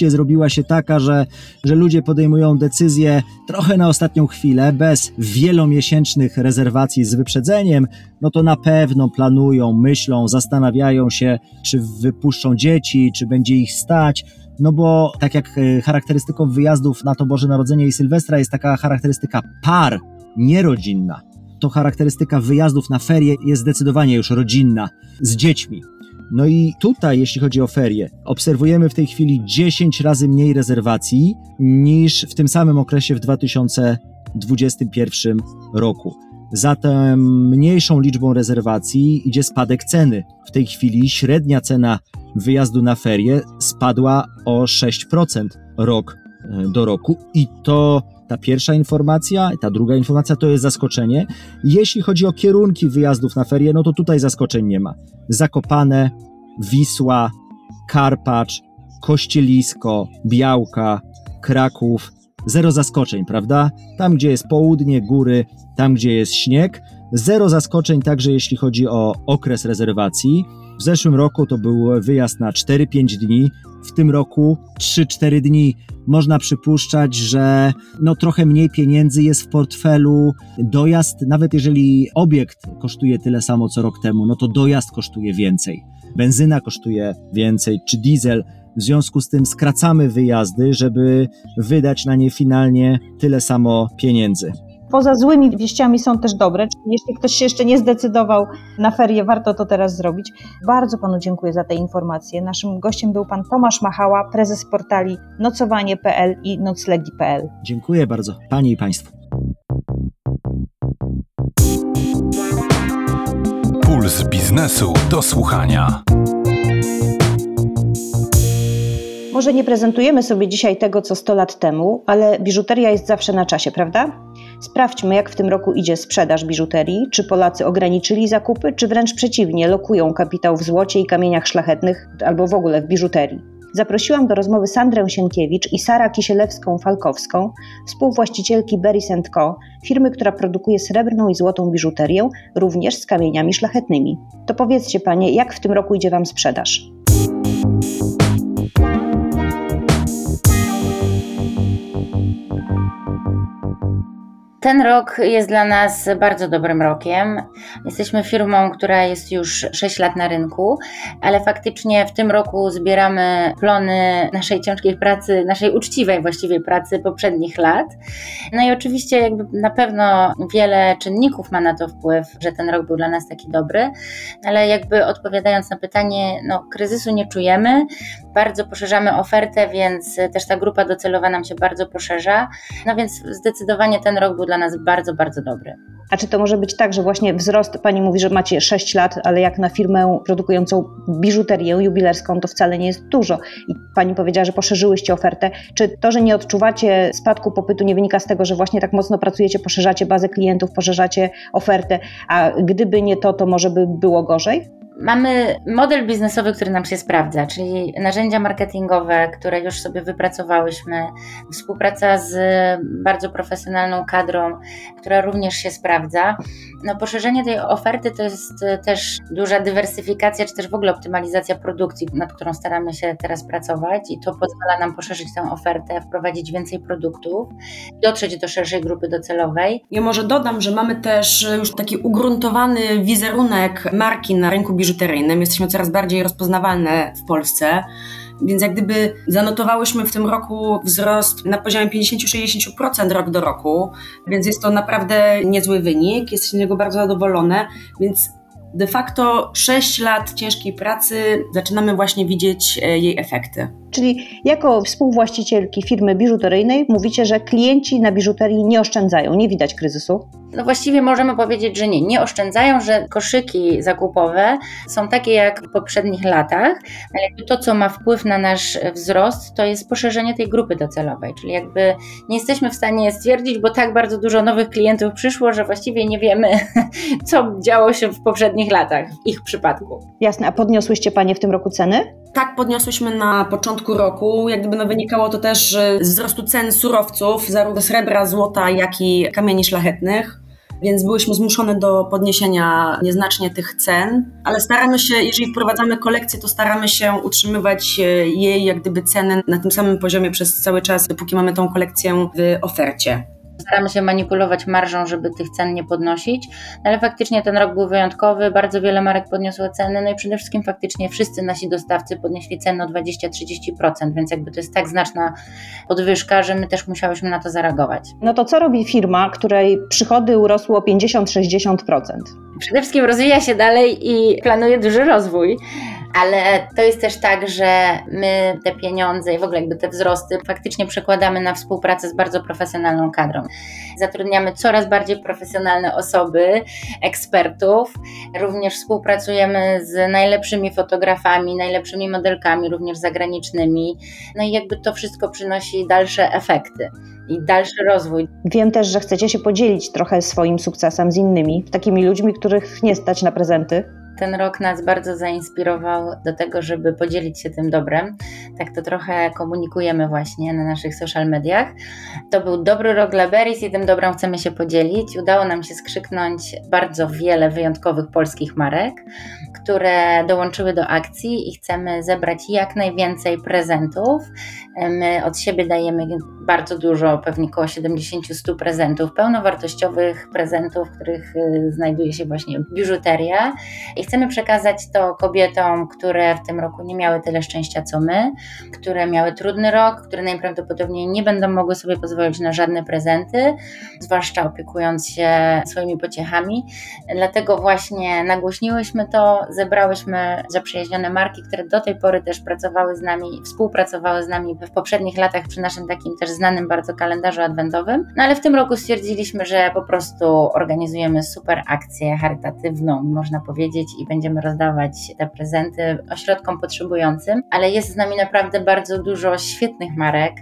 Speaker 5: zrobiła się taka, że, że ludzie podejmują decyzje trochę na ostatnią chwilę, bez wielomiesięcznych rezerwacji z wyprzedzeniem, no to na pewno planują, myślą, zastanawiają się, czy wypuszczą dzieci, czy będzie ich stać, no bo tak jak e, charakterystyką wyjazdów na to Boże Narodzenie i Sylwestra jest taka charakterystyka par, nierodzinna to charakterystyka wyjazdów na ferie jest zdecydowanie już rodzinna, z dziećmi. No i tutaj, jeśli chodzi o ferie, obserwujemy w tej chwili 10 razy mniej rezerwacji niż w tym samym okresie w 2021 roku. Za tą mniejszą liczbą rezerwacji idzie spadek ceny. W tej chwili średnia cena wyjazdu na ferie spadła o 6% rok e, do roku i to ta pierwsza informacja, ta druga informacja to jest zaskoczenie. Jeśli chodzi o kierunki wyjazdów na ferie, no to tutaj zaskoczeń nie ma. Zakopane, Wisła, Karpacz, Kościelisko, Białka, Kraków. Zero zaskoczeń, prawda? Tam, gdzie jest południe, góry, tam, gdzie jest śnieg. Zero zaskoczeń także jeśli chodzi o okres rezerwacji. W zeszłym roku to był wyjazd na 4-5 dni, w tym roku 3-4 dni. Można przypuszczać, że no trochę mniej pieniędzy jest w portfelu. Dojazd, nawet jeżeli obiekt kosztuje tyle samo co rok temu, no to dojazd kosztuje więcej. Benzyna kosztuje więcej, czy diesel. W związku z tym skracamy wyjazdy, żeby wydać na nie finalnie tyle samo pieniędzy.
Speaker 2: Poza złymi wieściami są też dobre, czyli jeśli ktoś się jeszcze nie zdecydował na ferie, warto to teraz zrobić. Bardzo panu dziękuję za te informacje. Naszym gościem był pan Tomasz Machała, prezes portali nocowanie.pl i noclegi.pl.
Speaker 5: Dziękuję bardzo, panie i państwu.
Speaker 1: Puls biznesu do słuchania.
Speaker 2: Może nie prezentujemy sobie dzisiaj tego, co 100 lat temu, ale biżuteria jest zawsze na czasie, prawda? Sprawdźmy, jak w tym roku idzie sprzedaż biżuterii. Czy Polacy ograniczyli zakupy, czy wręcz przeciwnie, lokują kapitał w złocie i kamieniach szlachetnych albo w ogóle w biżuterii. Zaprosiłam do rozmowy Sandrę Sienkiewicz i Sara Kisielewską-Falkowską, współwłaścicielki Berries Co., firmy, która produkuje srebrną i złotą biżuterię, również z kamieniami szlachetnymi. To powiedzcie panie, jak w tym roku idzie wam sprzedaż?
Speaker 6: Ten rok jest dla nas bardzo dobrym rokiem. Jesteśmy firmą, która jest już 6 lat na rynku, ale faktycznie w tym roku zbieramy plony naszej ciężkiej pracy, naszej uczciwej właściwie pracy poprzednich lat. No i oczywiście jakby na pewno wiele czynników ma na to wpływ, że ten rok był dla nas taki dobry, ale jakby odpowiadając na pytanie, no kryzysu nie czujemy, bardzo poszerzamy ofertę, więc też ta grupa docelowa nam się bardzo poszerza. No więc zdecydowanie ten rok był dla nas bardzo, bardzo dobry.
Speaker 2: A czy to może być tak, że właśnie wzrost, pani mówi, że macie 6 lat, ale jak na firmę produkującą biżuterię jubilerską, to wcale nie jest dużo. I pani powiedziała, że poszerzyłyście ofertę. Czy to, że nie odczuwacie spadku popytu, nie wynika z tego, że właśnie tak mocno pracujecie, poszerzacie bazę klientów, poszerzacie ofertę, a gdyby nie to, to może by było gorzej?
Speaker 6: Mamy model biznesowy, który nam się sprawdza, czyli narzędzia marketingowe, które już sobie wypracowałyśmy, współpraca z bardzo profesjonalną kadrą, która również się sprawdza. No, poszerzenie tej oferty to jest też duża dywersyfikacja, czy też w ogóle optymalizacja produkcji, nad którą staramy się teraz pracować i to pozwala nam poszerzyć tę ofertę, wprowadzić więcej produktów, dotrzeć do szerszej grupy docelowej.
Speaker 7: Ja może dodam, że mamy też już taki ugruntowany wizerunek marki na rynku biżuteryjnym. Jesteśmy coraz bardziej rozpoznawalne w Polsce. Więc jak gdyby zanotowałyśmy w tym roku wzrost na poziomie 50-60% rok do roku, więc jest to naprawdę niezły wynik, jesteśmy z niego bardzo zadowolone, więc de facto 6 lat ciężkiej pracy zaczynamy właśnie widzieć e, jej efekty.
Speaker 2: Czyli jako współwłaścicielki firmy biżuteryjnej mówicie, że klienci na biżuterii nie oszczędzają, nie widać kryzysu?
Speaker 6: No właściwie możemy powiedzieć, że nie. Nie oszczędzają, że koszyki zakupowe są takie jak w poprzednich latach, ale jakby to, co ma wpływ na nasz wzrost, to jest poszerzenie tej grupy docelowej, czyli jakby nie jesteśmy w stanie stwierdzić, bo tak bardzo dużo nowych klientów przyszło, że właściwie nie wiemy, co działo się w poprzednich latach w ich przypadku.
Speaker 2: Jasne, a podniosłyście Panie w tym roku ceny?
Speaker 7: Tak, podniosłyśmy na początku roku. Jak gdyby no, wynikało to też z wzrostu cen surowców, zarówno srebra, złota, jak i kamieni szlachetnych więc byłyśmy zmuszone do podniesienia nieznacznie tych cen, ale staramy się, jeżeli wprowadzamy kolekcję, to staramy się utrzymywać e, jej jak gdyby ceny na tym samym poziomie przez cały czas, dopóki mamy tą kolekcję w ofercie.
Speaker 6: Staramy się manipulować marżą, żeby tych cen nie podnosić, no ale faktycznie ten rok był wyjątkowy, bardzo wiele marek podniosło ceny, no i przede wszystkim faktycznie wszyscy nasi dostawcy podnieśli ceny o 20-30%, więc jakby to jest tak znaczna podwyżka, że my też musiałyśmy na to zareagować.
Speaker 2: No to co robi firma, której przychody urosły o 50-60%?
Speaker 6: Przede wszystkim rozwija się dalej i planuje duży rozwój ale to jest też tak, że my te pieniądze i w ogóle jakby te wzrosty faktycznie przekładamy na współpracę z bardzo profesjonalną kadrą. Zatrudniamy coraz bardziej profesjonalne osoby, ekspertów. Również współpracujemy z najlepszymi fotografami, najlepszymi modelkami, również zagranicznymi. No i jakby to wszystko przynosi dalsze efekty i dalszy rozwój.
Speaker 2: Wiem też, że chcecie się podzielić trochę swoim sukcesem z innymi, takimi ludźmi, których nie stać na prezenty.
Speaker 6: Ten rok nas bardzo zainspirował do tego, żeby podzielić się tym dobrem. Tak to trochę komunikujemy właśnie na naszych social mediach. To był dobry rok dla Beris i tym dobrem chcemy się podzielić. Udało nam się skrzyknąć bardzo wiele wyjątkowych polskich marek, które dołączyły do akcji i chcemy zebrać jak najwięcej prezentów. My od siebie dajemy bardzo dużo, pewnie około 70-100 prezentów, pełnowartościowych prezentów, w których y, znajduje się właśnie biżuteria i chcemy przekazać to kobietom, które w tym roku nie miały tyle szczęścia co my, które miały trudny rok, które najprawdopodobniej nie będą mogły sobie pozwolić na żadne prezenty, zwłaszcza opiekując się swoimi pociechami. Dlatego właśnie nagłośniłyśmy to, zebrałyśmy zaprzyjaźnione marki, które do tej pory też pracowały z nami, współpracowały z nami w poprzednich latach przy naszym takim też znanym bardzo kalendarzu adwentowym. No ale w tym roku stwierdziliśmy, że po prostu organizujemy super akcję charytatywną, można powiedzieć, i będziemy rozdawać te prezenty ośrodkom potrzebującym, ale jest z nami naprawdę bardzo dużo świetnych marek.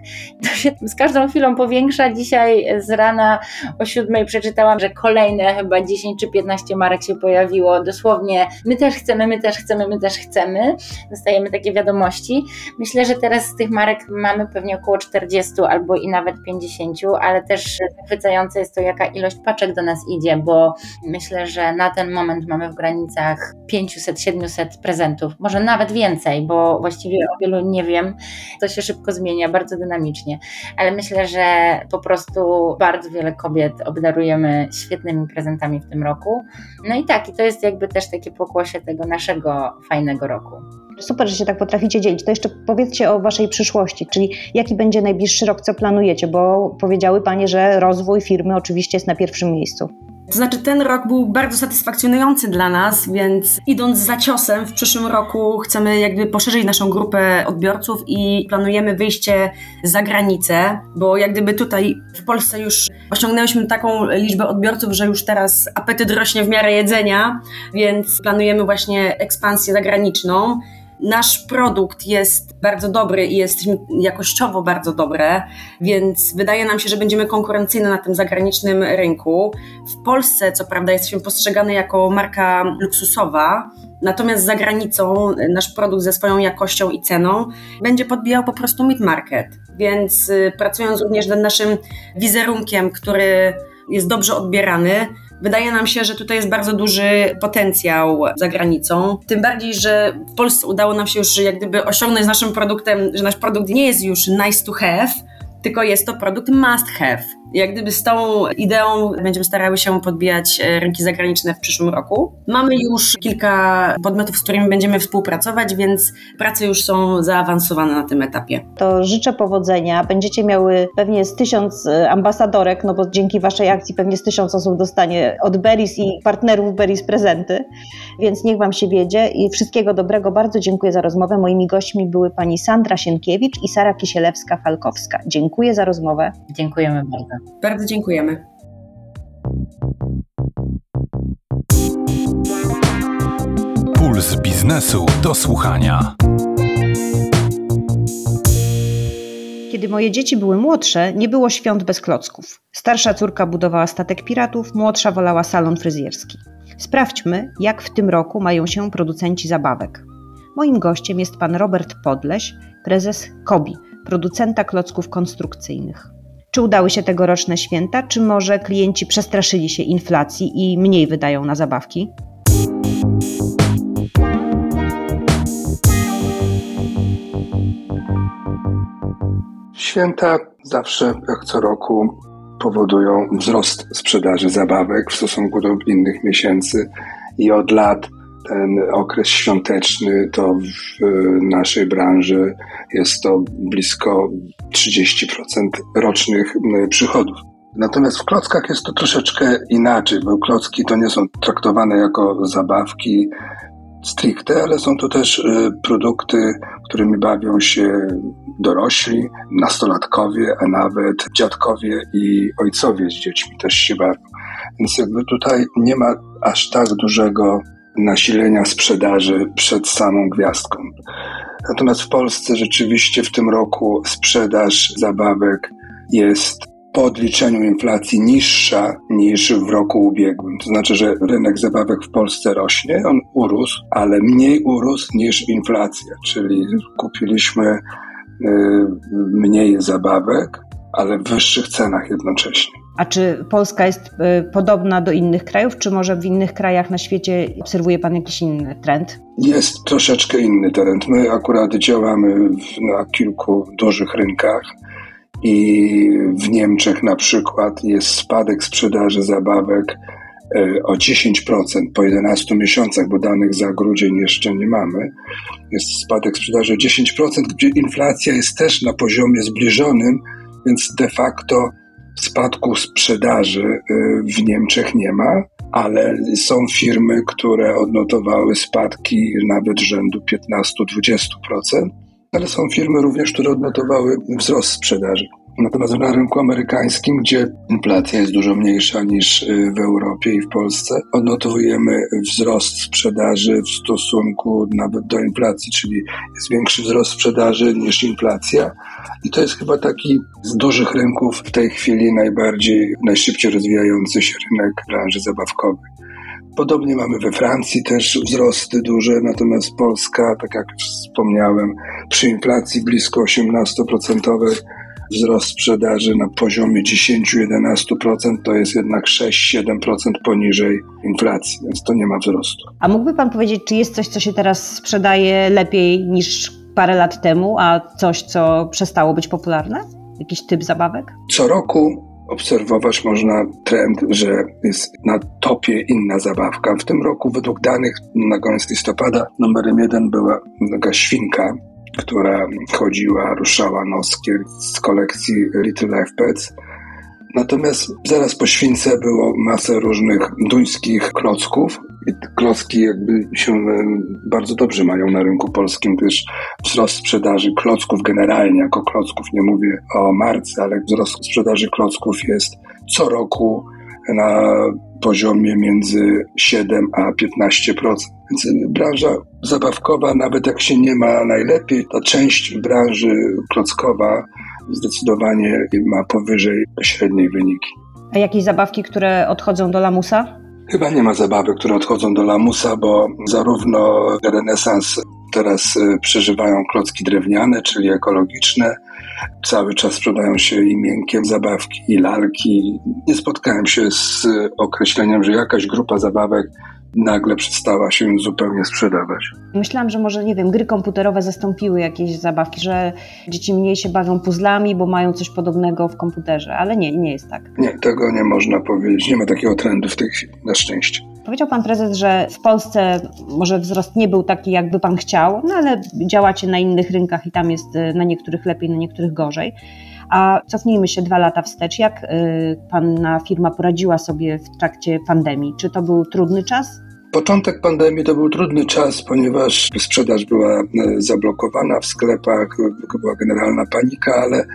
Speaker 6: To się z każdą chwilą powiększa. Dzisiaj z rana o siódmej przeczytałam, że kolejne chyba 10 czy 15 marek się pojawiło. Dosłownie my też chcemy, my też chcemy, my też chcemy. Dostajemy takie wiadomości. Myślę, że teraz z tych marek mamy pewnie około 40 albo i nawet 50, ale też zachwycające jest to, jaka ilość paczek do nas idzie, bo myślę, że na ten moment mamy w granicach 500-700 prezentów, może nawet więcej, bo właściwie o wielu nie wiem. To się szybko zmienia, bardzo dynamicznie, ale myślę, że po prostu bardzo wiele kobiet obdarujemy świetnymi prezentami w tym roku. No i tak, i to jest jakby też takie pokłosie tego naszego fajnego roku.
Speaker 2: Super, że się tak potraficie dzielić. To jeszcze powiedzcie o waszej przyszłości, czyli jaki będzie najbliższy rok, co planujecie, bo powiedziały panie, że rozwój firmy oczywiście jest na pierwszym miejscu.
Speaker 7: To znaczy, ten rok był bardzo satysfakcjonujący dla nas, więc idąc za ciosem w przyszłym roku chcemy jakby poszerzyć naszą grupę odbiorców i planujemy wyjście za granicę, bo jak gdyby tutaj w Polsce już osiągnęliśmy taką liczbę odbiorców, że już teraz apetyt rośnie w miarę jedzenia, więc planujemy właśnie ekspansję zagraniczną. Nasz produkt jest bardzo dobry i jesteśmy jakościowo bardzo dobre, więc wydaje nam się, że będziemy konkurencyjni na tym zagranicznym rynku. W Polsce, co prawda, jesteśmy postrzegane jako marka luksusowa, Natomiast za granicą nasz produkt ze swoją jakością i ceną będzie podbijał po prostu mid market. Więc y, pracując również nad naszym wizerunkiem, który jest dobrze odbierany, Wydaje nam się, że tutaj jest bardzo duży potencjał za granicą. Tym bardziej, że w Polsce udało nam się już jak gdyby osiągnąć z naszym produktem, że nasz produkt nie jest już nice to have, tylko jest to produkt must have. Jak gdyby z tą ideą będziemy starały się podbijać e, rynki zagraniczne w przyszłym roku. Mamy już kilka podmiotów, z którymi będziemy współpracować, więc prace już są zaawansowane na tym etapie.
Speaker 2: To życzę powodzenia. Będziecie miały pewnie z tysiąc e, ambasadorek, no bo dzięki waszej akcji pewnie z tysiąc osób dostanie od Beris i partnerów Beris prezenty, więc niech wam się wiedzie i wszystkiego dobrego. Bardzo dziękuję za rozmowę. Moimi gośćmi były pani Sandra Sienkiewicz i Sara Kisielewska-Falkowska. Dziękuję za rozmowę.
Speaker 6: Dziękujemy bardzo.
Speaker 7: Bardzo dziękujemy.
Speaker 1: Puls biznesu do słuchania.
Speaker 2: Kiedy moje dzieci były młodsze, nie było świąt bez klocków. Starsza córka budowała statek piratów, młodsza wolała salon fryzjerski. Sprawdźmy, jak w tym roku mają się producenci zabawek. Moim gościem jest pan Robert Podleś, prezes KOBI, producenta klocków konstrukcyjnych. Czy udały się tegoroczne święta, czy może klienci przestraszyli się inflacji i mniej wydają na zabawki?
Speaker 8: Święta zawsze, jak co roku, powodują wzrost sprzedaży zabawek w stosunku do innych miesięcy i od lat ten okres świąteczny to w naszej branży jest to blisko 30% rocznych przychodów. Natomiast w klockach jest to troszeczkę inaczej, bo klocki to nie są traktowane jako zabawki, stricte, ale są to też y, produkty, którymi bawią się dorośli, nastolatkowie, a nawet dziadkowie i ojcowie z dziećmi też się bawią. Więc jakby tutaj nie ma aż tak dużego nasilenia sprzedaży przed samą gwiazdką. Natomiast w Polsce rzeczywiście w tym roku sprzedaż zabawek jest po odliczeniu inflacji niższa niż w roku ubiegłym. To znaczy, że rynek zabawek w Polsce rośnie, on urósł, ale mniej urósł niż inflacja, czyli kupiliśmy y, mniej zabawek, ale w wyższych cenach jednocześnie.
Speaker 2: A czy Polska jest y, podobna do innych krajów, czy może w innych krajach na świecie obserwuje Pan jakiś inny trend?
Speaker 8: Jest troszeczkę inny trend. My akurat działamy na kilku dużych rynkach i w Niemczech na przykład jest spadek sprzedaży zabawek e, o 10% po 11 miesiącach, bo danych za grudzień jeszcze nie mamy. Jest spadek sprzedaży o 10%, gdzie inflacja jest też na poziomie zbliżonym, więc de facto spadku sprzedaży e, w Niemczech nie ma, ale są firmy, które odnotowały spadki nawet rzędu 15-20% ale są firmy również, które odnotowały wzrost sprzedaży. Natomiast na rynku amerykańskim, gdzie inflacja jest dużo mniejsza niż y, w Europie i w Polsce, odnotowujemy wzrost sprzedaży w stosunku nawet do inflacji, czyli jest większy wzrost sprzedaży niż inflacja. I to jest chyba taki z dużych rynków w tej chwili najbardziej, najszybciej rozwijający się rynek branży zabawkowej. Podobnie mamy we Francji też wzrosty duże, natomiast Polska, tak jak wspomniałem, przy inflacji blisko 18% wzrost sprzedaży na poziomie 10-11% to jest jednak 6-7% poniżej inflacji, więc to nie ma wzrostu.
Speaker 2: A mógłby Pan powiedzieć, czy jest coś, co się teraz sprzedaje lepiej niż parę lat temu, a coś, co przestało być popularne? Jakiś typ zabawek?
Speaker 8: Co roku obserwować można trend, że jest na topie inna zabawka. W tym roku według danych na koniec listopada numerem jeden była taka świnka, która chodziła, ruszała noskiem z kolekcji Little Life Pets. Natomiast zaraz po śwince było masę różnych duńskich klocków. I klocki jakby się e, bardzo dobrze mają na rynku polskim, gdyż wzrost sprzedaży klocków generalnie, jako klocków nie mówię o marce, ale wzrost sprzedaży klocków jest co roku na poziomie między 7 a 15%. Więc branża zabawkowa, nawet jak się nie ma najlepiej, to część branży klockowa zdecydowanie ma powyżej średniej wyniki.
Speaker 2: A jakieś zabawki, które odchodzą do lamusa?
Speaker 8: Chyba nie ma zabawek, które odchodzą do lamusa, bo zarówno renesans teraz y, przeżywają klocki drewniane, czyli ekologiczne. Cały czas sprzedają się i miękkie zabawki, i lalki. Nie spotkałem się z określeniem, że jakaś grupa zabawek nagle przestała się zupełnie sprzedawać.
Speaker 2: Myślałam, że może, nie wiem, gry komputerowe zastąpiły jakieś zabawki, że dzieci mniej się bawią puzzlami, bo mają coś podobnego w komputerze, ale nie, nie jest tak.
Speaker 8: Nie, tego nie można powiedzieć. Nie ma takiego trendu w tej chwili, na szczęście.
Speaker 2: Powiedział pan prezes, że w Polsce może wzrost nie był taki, jakby pan chciał, no ale działacie na innych rynkach i tam jest y, na niektórych lepiej, na niektórych gorzej. A cofnijmy się dwa lata wstecz. Jak y, Pana firma poradziła sobie w trakcie pandemii? Czy to był trudny czas?
Speaker 8: Początek pandemii to był trudny czas, ponieważ sprzedaż była e, zablokowana w sklepach, była generalna panika, ale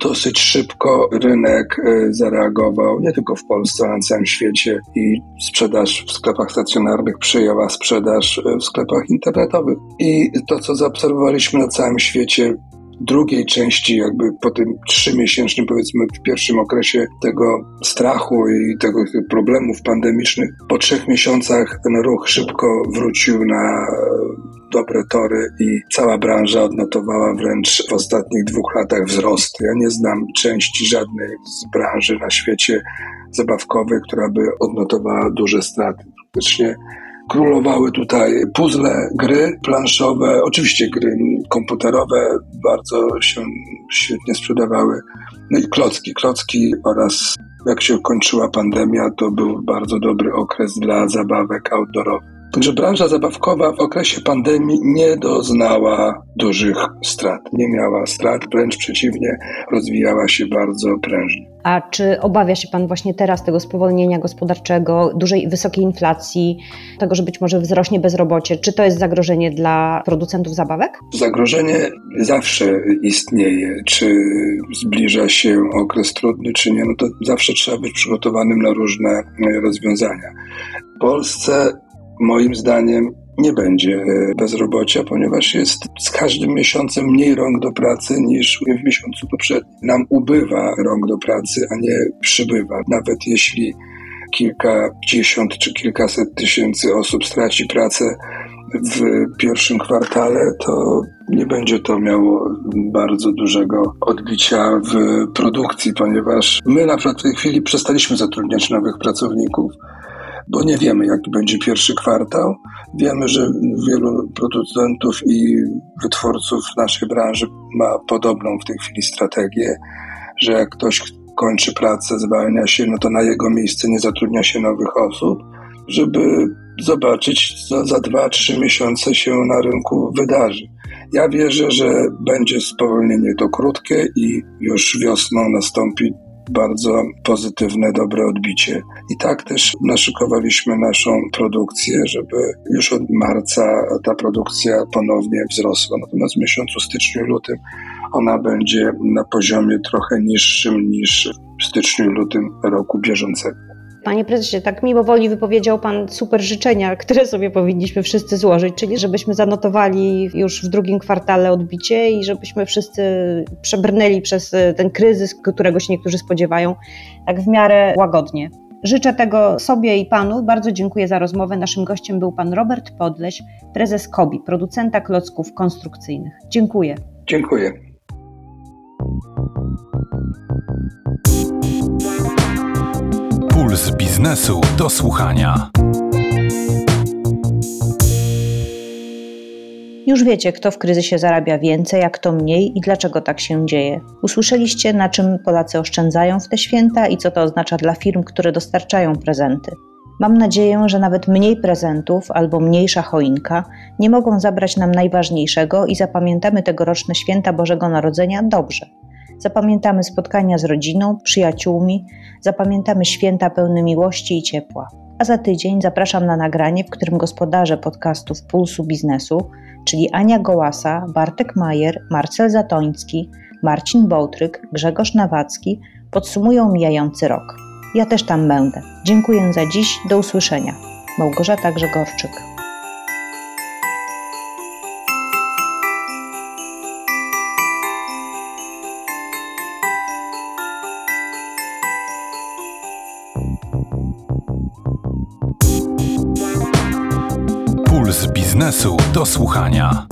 Speaker 8: dosyć szybko rynek e, zareagował, nie tylko w Polsce, ale na całym świecie i sprzedaż w sklepach stacjonarnych przyjęła sprzedaż e, w sklepach internetowych. I to, co zaobserwowaliśmy na całym świecie, drugiej części, jakby po tym trzymiesięcznym, powiedzmy, w pierwszym okresie tego strachu i tego problemów pandemicznych, po trzech miesiącach ten ruch szybko wrócił na dobre tory i cała branża odnotowała wręcz w ostatnich dwóch latach wzrost. Ja nie znam części żadnej z branży na świecie zabawkowej, która by odnotowała duże straty. Praktycznie Królowały tutaj puzzle, gry planszowe, oczywiście gry komputerowe bardzo się świetnie sprzedawały. No i klocki, klocki oraz jak się kończyła pandemia, to był bardzo dobry okres dla zabawek outdoorowych. Że branża zabawkowa w okresie pandemii nie doznała dużych strat. Nie miała strat, wręcz przeciwnie, rozwijała się bardzo prężnie.
Speaker 2: A czy obawia się Pan właśnie teraz tego spowolnienia gospodarczego, dużej, wysokiej inflacji, tego, że być może wzrośnie bezrobocie? Czy to jest zagrożenie dla producentów zabawek?
Speaker 8: Zagrożenie zawsze istnieje. Czy zbliża się okres trudny, czy nie, no to zawsze trzeba być przygotowanym na różne rozwiązania. W Polsce moim zdaniem nie będzie e, bezrobocia, ponieważ jest z każdym miesiącem mniej rąk do pracy niż w miesiącu poprzednim. Nam ubywa rąk do pracy, a nie przybywa. Nawet jeśli kilkadziesiąt czy kilkaset tysięcy osób straci pracę w pierwszym kwartale, to nie będzie to miało bardzo dużego odbicia w produkcji, ponieważ my na przykład w tej chwili przestaliśmy zatrudniać nowych pracowników bo nie wiemy, jaki będzie pierwszy kwartał. Wiemy, że wielu producentów i wytwórców w naszej branży ma podobną w tej chwili strategię, że jak ktoś kończy pracę, zwalnia się, no to na jego miejsce nie zatrudnia się nowych osób, żeby zobaczyć, co za dwa, trzy miesiące się na rynku wydarzy. Ja wierzę, że będzie spowolnienie to krótkie i już wiosną nastąpi bardzo pozytywne, dobre odbicie. I tak też naszykowaliśmy naszą produkcję, żeby już od marca ta produkcja ponownie wzrosła. Natomiast w miesiącu styczniu, lutym ona będzie na poziomie trochę niższym niż w styczniu, lutym roku bieżącego.
Speaker 2: Panie prezesie, tak mimowoli wypowiedział Pan super życzenia, które sobie powinniśmy wszyscy złożyć, czyli żebyśmy zanotowali już w drugim kwartale odbicie i żebyśmy wszyscy przebrnęli przez e, ten kryzys, którego się niektórzy spodziewają, tak w miarę łagodnie. Życzę tego sobie i Panu. Bardzo dziękuję za rozmowę. Naszym gościem był Pan Robert Podleś, prezes KOBI, producenta klocków konstrukcyjnych. Dziękuję.
Speaker 8: Dziękuję.
Speaker 1: Puls biznesu do słuchania.
Speaker 2: Już wiecie, kto w kryzysie zarabia więcej, a kto mniej i dlaczego tak się dzieje. Usłyszeliście, na czym Polacy oszczędzają w te święta i co to oznacza dla firm, które dostarczają prezenty. Mam nadzieję, że nawet mniej prezentów albo mniejsza choinka nie mogą zabrać nam najważniejszego i zapamiętamy tegoroczne święta Bożego Narodzenia dobrze. Zapamiętamy spotkania z rodziną, przyjaciółmi, zapamiętamy święta pełne miłości i ciepła. A za tydzień zapraszam na nagranie, w którym gospodarze podcastów Pulsu Biznesu, czyli Ania Gołasa, Bartek Majer, Marcel Zatoński, Marcin Bołtryk, Grzegorz Nawacki podsumują mijający rok. Ja też tam będę. Dziękuję za dziś, do usłyszenia. Małgorzata Grzegorczyk.
Speaker 1: Biznesu do słuchania.